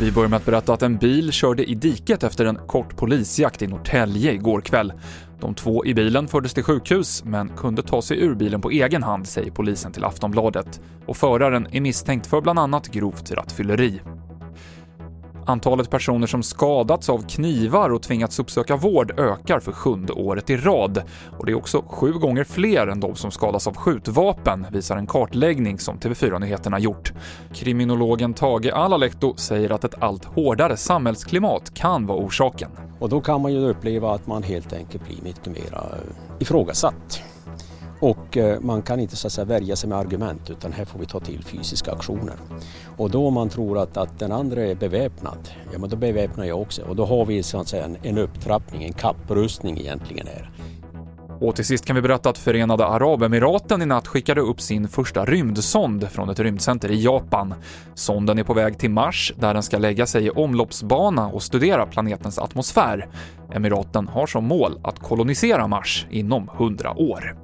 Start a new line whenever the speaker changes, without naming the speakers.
Vi börjar med att berätta att en bil körde i diket efter en kort polisjakt i Norrtälje igår kväll. De två i bilen fördes till sjukhus, men kunde ta sig ur bilen på egen hand, säger polisen till Aftonbladet. Och föraren är misstänkt för bland annat grovt rattfylleri. Antalet personer som skadats av knivar och tvingats uppsöka vård ökar för sjunde året i rad. Och det är också sju gånger fler än de som skadas av skjutvapen, visar en kartläggning som TV4-nyheterna gjort. Kriminologen Tage Alalehto säger att ett allt hårdare samhällsklimat kan vara orsaken.
Och då kan man ju uppleva att man helt enkelt blir mycket mer eh, ifrågasatt. Och eh, man kan inte så att säga värja sig med argument utan här får vi ta till fysiska aktioner. Och då om man tror att, att den andra är beväpnad, ja men då beväpnar jag också. Och då har vi så att säga en, en upptrappning, en kapprustning egentligen här.
Och till sist kan vi berätta att Förenade Arabemiraten i natt skickade upp sin första rymdsond från ett rymdcenter i Japan. Sonden är på väg till Mars där den ska lägga sig i omloppsbana och studera planetens atmosfär. Emiraten har som mål att kolonisera Mars inom 100 år.